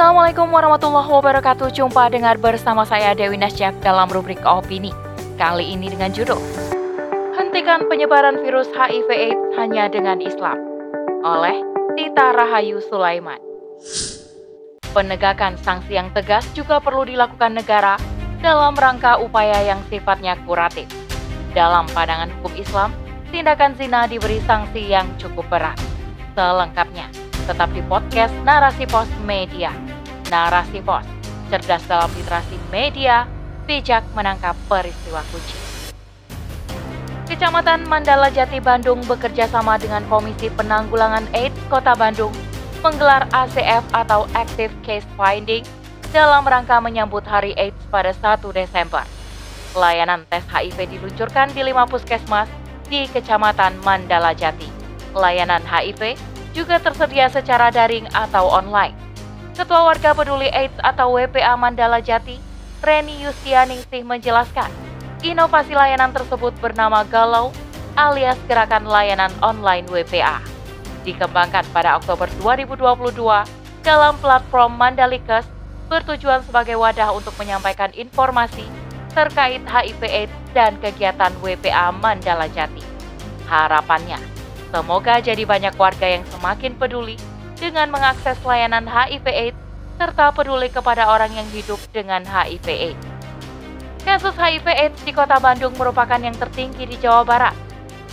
Assalamualaikum warahmatullahi wabarakatuh. Jumpa dengar bersama saya Dewi Nasjak dalam rubrik opini. Kali ini dengan judul Hentikan penyebaran virus HIV AIDS hanya dengan Islam oleh Tita Rahayu Sulaiman. Penegakan sanksi yang tegas juga perlu dilakukan negara dalam rangka upaya yang sifatnya kuratif. Dalam pandangan hukum Islam, tindakan zina diberi sanksi yang cukup berat. Selengkapnya, tetap di podcast Narasi Pos Media. Narasi Pos, cerdas dalam literasi media, bijak menangkap peristiwa kunci. Kecamatan Mandala Jati Bandung bekerja sama dengan Komisi Penanggulangan AIDS Kota Bandung menggelar ACF atau Active Case Finding dalam rangka menyambut Hari AIDS pada 1 Desember. Layanan tes HIV diluncurkan di lima puskesmas di Kecamatan Mandala Jati. Layanan HIV juga tersedia secara daring atau online. Ketua Warga Peduli AIDS atau WPA Mandala Jati, Reni Yustianingsih menjelaskan, inovasi layanan tersebut bernama Galau alias Gerakan Layanan Online WPA. Dikembangkan pada Oktober 2022 dalam platform Mandalikes bertujuan sebagai wadah untuk menyampaikan informasi terkait HIV AIDS dan kegiatan WPA Mandala Jati. Harapannya, Semoga jadi banyak warga yang semakin peduli dengan mengakses layanan HIV AIDS serta peduli kepada orang yang hidup dengan HIV AIDS. Kasus HIV AIDS di Kota Bandung merupakan yang tertinggi di Jawa Barat.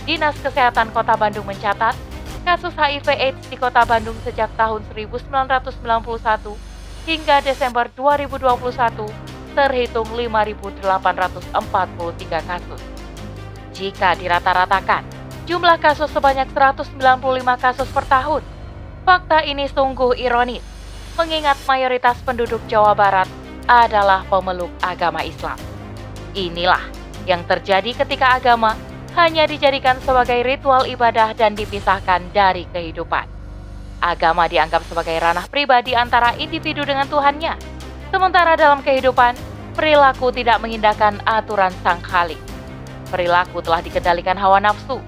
Dinas Kesehatan Kota Bandung mencatat, kasus HIV AIDS di Kota Bandung sejak tahun 1991 hingga Desember 2021 terhitung 5.843 kasus. Jika dirata-ratakan, jumlah kasus sebanyak 195 kasus per tahun. Fakta ini sungguh ironis, mengingat mayoritas penduduk Jawa Barat adalah pemeluk agama Islam. Inilah yang terjadi ketika agama hanya dijadikan sebagai ritual ibadah dan dipisahkan dari kehidupan. Agama dianggap sebagai ranah pribadi antara individu dengan Tuhannya, sementara dalam kehidupan, perilaku tidak mengindahkan aturan sang khalik. Perilaku telah dikendalikan hawa nafsu,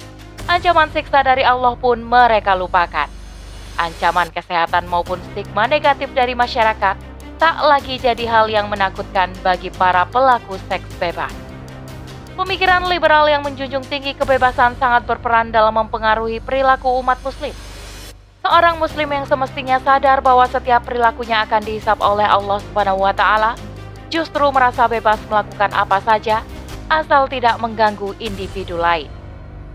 ancaman siksa dari Allah pun mereka lupakan. Ancaman kesehatan maupun stigma negatif dari masyarakat tak lagi jadi hal yang menakutkan bagi para pelaku seks bebas. Pemikiran liberal yang menjunjung tinggi kebebasan sangat berperan dalam mempengaruhi perilaku umat muslim. Seorang muslim yang semestinya sadar bahwa setiap perilakunya akan dihisap oleh Allah Subhanahu wa taala, justru merasa bebas melakukan apa saja asal tidak mengganggu individu lain.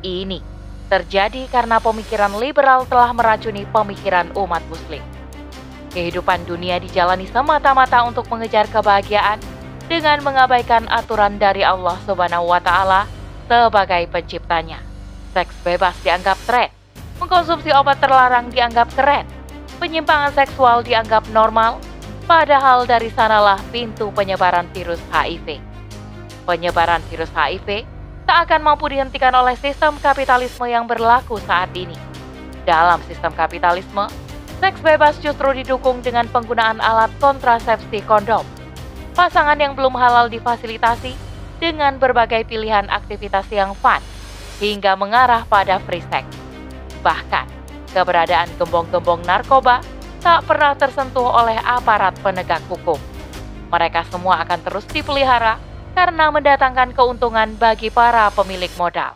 Ini terjadi karena pemikiran liberal telah meracuni pemikiran umat Muslim. Kehidupan dunia dijalani semata-mata untuk mengejar kebahagiaan dengan mengabaikan aturan dari Allah Subhanahu wa Ta'ala sebagai Penciptanya. Seks bebas dianggap tren, mengkonsumsi obat terlarang dianggap keren, penyimpangan seksual dianggap normal, padahal dari sanalah pintu penyebaran virus HIV. Penyebaran virus HIV tak akan mampu dihentikan oleh sistem kapitalisme yang berlaku saat ini. Dalam sistem kapitalisme, seks bebas justru didukung dengan penggunaan alat kontrasepsi kondom. Pasangan yang belum halal difasilitasi dengan berbagai pilihan aktivitas yang fun hingga mengarah pada free sex. Bahkan, keberadaan gembong-gembong narkoba tak pernah tersentuh oleh aparat penegak hukum. Mereka semua akan terus dipelihara karena mendatangkan keuntungan bagi para pemilik modal.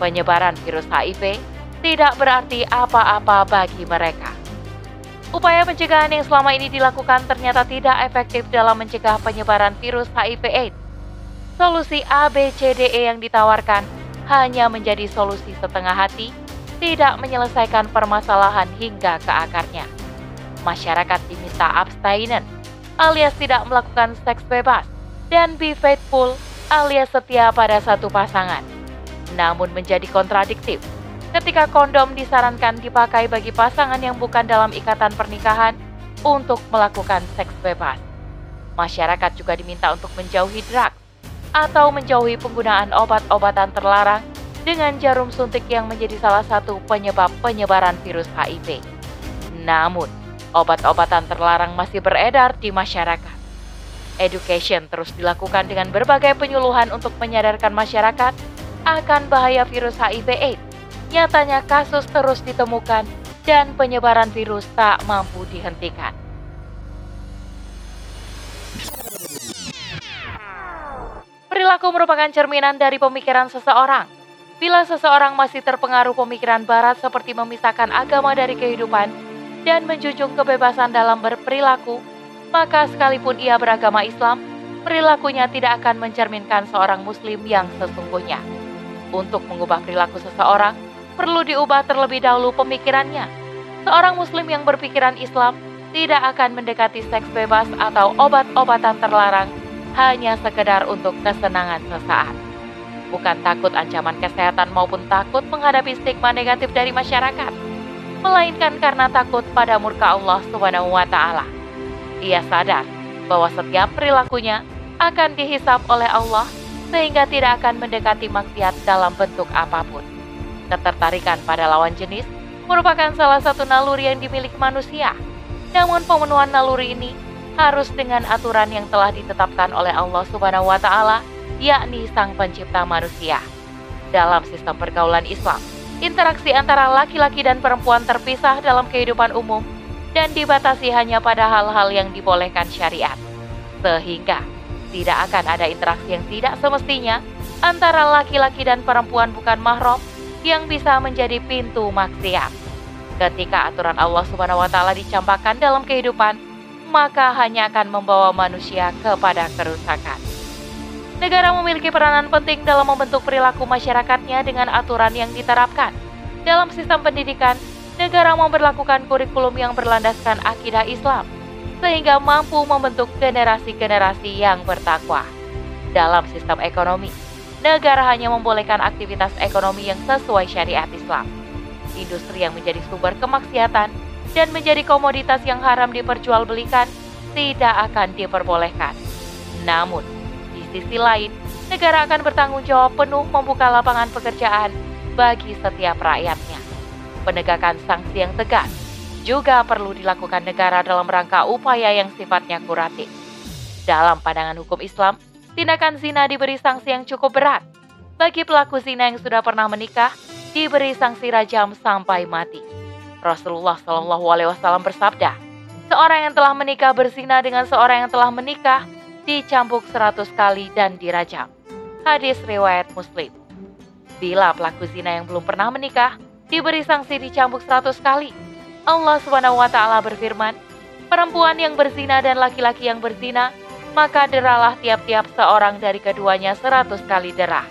Penyebaran virus HIV tidak berarti apa-apa bagi mereka. Upaya pencegahan yang selama ini dilakukan ternyata tidak efektif dalam mencegah penyebaran virus HIV/AIDS. Solusi ABCDE yang ditawarkan hanya menjadi solusi setengah hati, tidak menyelesaikan permasalahan hingga ke akarnya. Masyarakat diminta abstinent alias tidak melakukan seks bebas dan be faithful alias setia pada satu pasangan. Namun menjadi kontradiktif ketika kondom disarankan dipakai bagi pasangan yang bukan dalam ikatan pernikahan untuk melakukan seks bebas. Masyarakat juga diminta untuk menjauhi drugs atau menjauhi penggunaan obat-obatan terlarang dengan jarum suntik yang menjadi salah satu penyebab penyebaran virus HIV. Namun, obat-obatan terlarang masih beredar di masyarakat. Education terus dilakukan dengan berbagai penyuluhan untuk menyadarkan masyarakat akan bahaya virus HIV/AIDS. Nyatanya kasus terus ditemukan dan penyebaran virus tak mampu dihentikan. Perilaku merupakan cerminan dari pemikiran seseorang. Bila seseorang masih terpengaruh pemikiran Barat seperti memisahkan agama dari kehidupan dan menjunjung kebebasan dalam berperilaku, maka sekalipun ia beragama Islam, perilakunya tidak akan mencerminkan seorang muslim yang sesungguhnya. Untuk mengubah perilaku seseorang, perlu diubah terlebih dahulu pemikirannya. Seorang muslim yang berpikiran Islam tidak akan mendekati seks bebas atau obat-obatan terlarang hanya sekedar untuk kesenangan sesaat. Bukan takut ancaman kesehatan maupun takut menghadapi stigma negatif dari masyarakat, melainkan karena takut pada murka Allah Subhanahu wa. Ia sadar bahwa setiap perilakunya akan dihisap oleh Allah sehingga tidak akan mendekati maksiat dalam bentuk apa pun. Ketertarikan pada lawan jenis merupakan salah satu naluri yang dimiliki manusia. Namun pemenuhan naluri ini harus dengan aturan yang telah ditetapkan oleh Allah Subhanahu wa taala, yakni Sang Pencipta manusia. Dalam sistem pergaulan Islam, interaksi antara laki-laki dan perempuan terpisah dalam kehidupan umum dan dibatasi hanya pada hal-hal yang dibolehkan syariat. Sehingga tidak akan ada interaksi yang tidak semestinya antara laki-laki dan perempuan bukan mahram yang bisa menjadi pintu maksiat. Ketika aturan Allah Subhanahu wa taala dicampakkan dalam kehidupan, maka hanya akan membawa manusia kepada kerusakan. Negara memiliki peranan penting dalam membentuk perilaku masyarakatnya dengan aturan yang diterapkan. Dalam sistem pendidikan, negara memperlakukan kurikulum yang berlandaskan akidah Islam, sehingga mampu membentuk generasi-generasi yang bertakwa. Dalam sistem ekonomi, negara hanya membolehkan aktivitas ekonomi yang sesuai syariat Islam. Industri yang menjadi sumber kemaksiatan dan menjadi komoditas yang haram diperjualbelikan tidak akan diperbolehkan. Namun, di sisi lain, negara akan bertanggung jawab penuh membuka lapangan pekerjaan bagi setiap rakyatnya penegakan sanksi yang tegas juga perlu dilakukan negara dalam rangka upaya yang sifatnya kuratif. Dalam pandangan hukum Islam, tindakan zina diberi sanksi yang cukup berat. Bagi pelaku zina yang sudah pernah menikah, diberi sanksi rajam sampai mati. Rasulullah Shallallahu Alaihi Wasallam bersabda, seorang yang telah menikah berzina dengan seorang yang telah menikah dicambuk seratus kali dan dirajam. Hadis riwayat Muslim. Bila pelaku zina yang belum pernah menikah diberi sanksi dicambuk seratus kali. Allah taala berfirman, perempuan yang berzina dan laki-laki yang berzina, maka deralah tiap-tiap seorang dari keduanya seratus kali derah.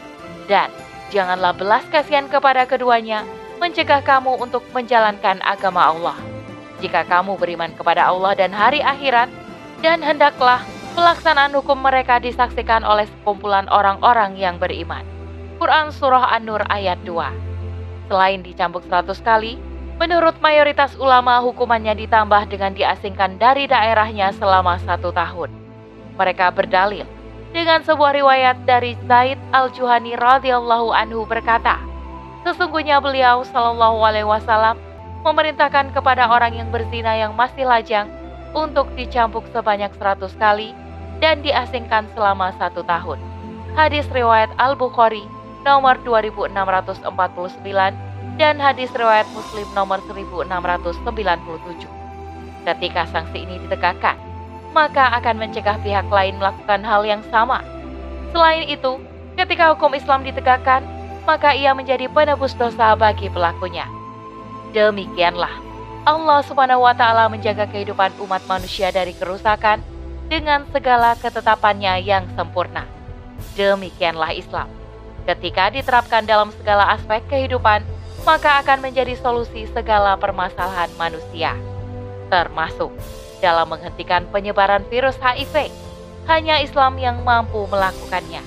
Dan janganlah belas kasihan kepada keduanya, mencegah kamu untuk menjalankan agama Allah. Jika kamu beriman kepada Allah dan hari akhirat, dan hendaklah pelaksanaan hukum mereka disaksikan oleh sekumpulan orang-orang yang beriman. Quran Surah An-Nur ayat 2 Selain dicambuk 100 kali, menurut mayoritas ulama hukumannya ditambah dengan diasingkan dari daerahnya selama satu tahun. Mereka berdalil dengan sebuah riwayat dari Zaid al-Juhani radhiyallahu anhu berkata, Sesungguhnya beliau Shallallahu alaihi wasallam memerintahkan kepada orang yang berzina yang masih lajang untuk dicambuk sebanyak 100 kali dan diasingkan selama satu tahun. Hadis riwayat Al-Bukhari nomor 2649 dan hadis riwayat Muslim nomor 1697. Ketika sanksi ini ditegakkan, maka akan mencegah pihak lain melakukan hal yang sama. Selain itu, ketika hukum Islam ditegakkan, maka ia menjadi penebus dosa bagi pelakunya. Demikianlah Allah Subhanahu wa taala menjaga kehidupan umat manusia dari kerusakan dengan segala ketetapannya yang sempurna. Demikianlah Islam. Ketika diterapkan dalam segala aspek kehidupan, maka akan menjadi solusi segala permasalahan manusia, termasuk dalam menghentikan penyebaran virus HIV. Hanya Islam yang mampu melakukannya.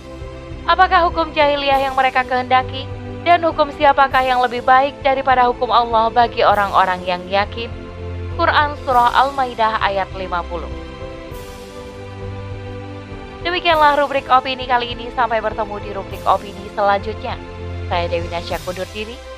Apakah hukum jahiliyah yang mereka kehendaki? Dan hukum siapakah yang lebih baik daripada hukum Allah bagi orang-orang yang yakin? Quran Surah Al-Maidah ayat 50 Demikianlah rubrik opini kali ini. Sampai bertemu di rubrik opini selanjutnya. Saya Dewi Nasya kundur diri.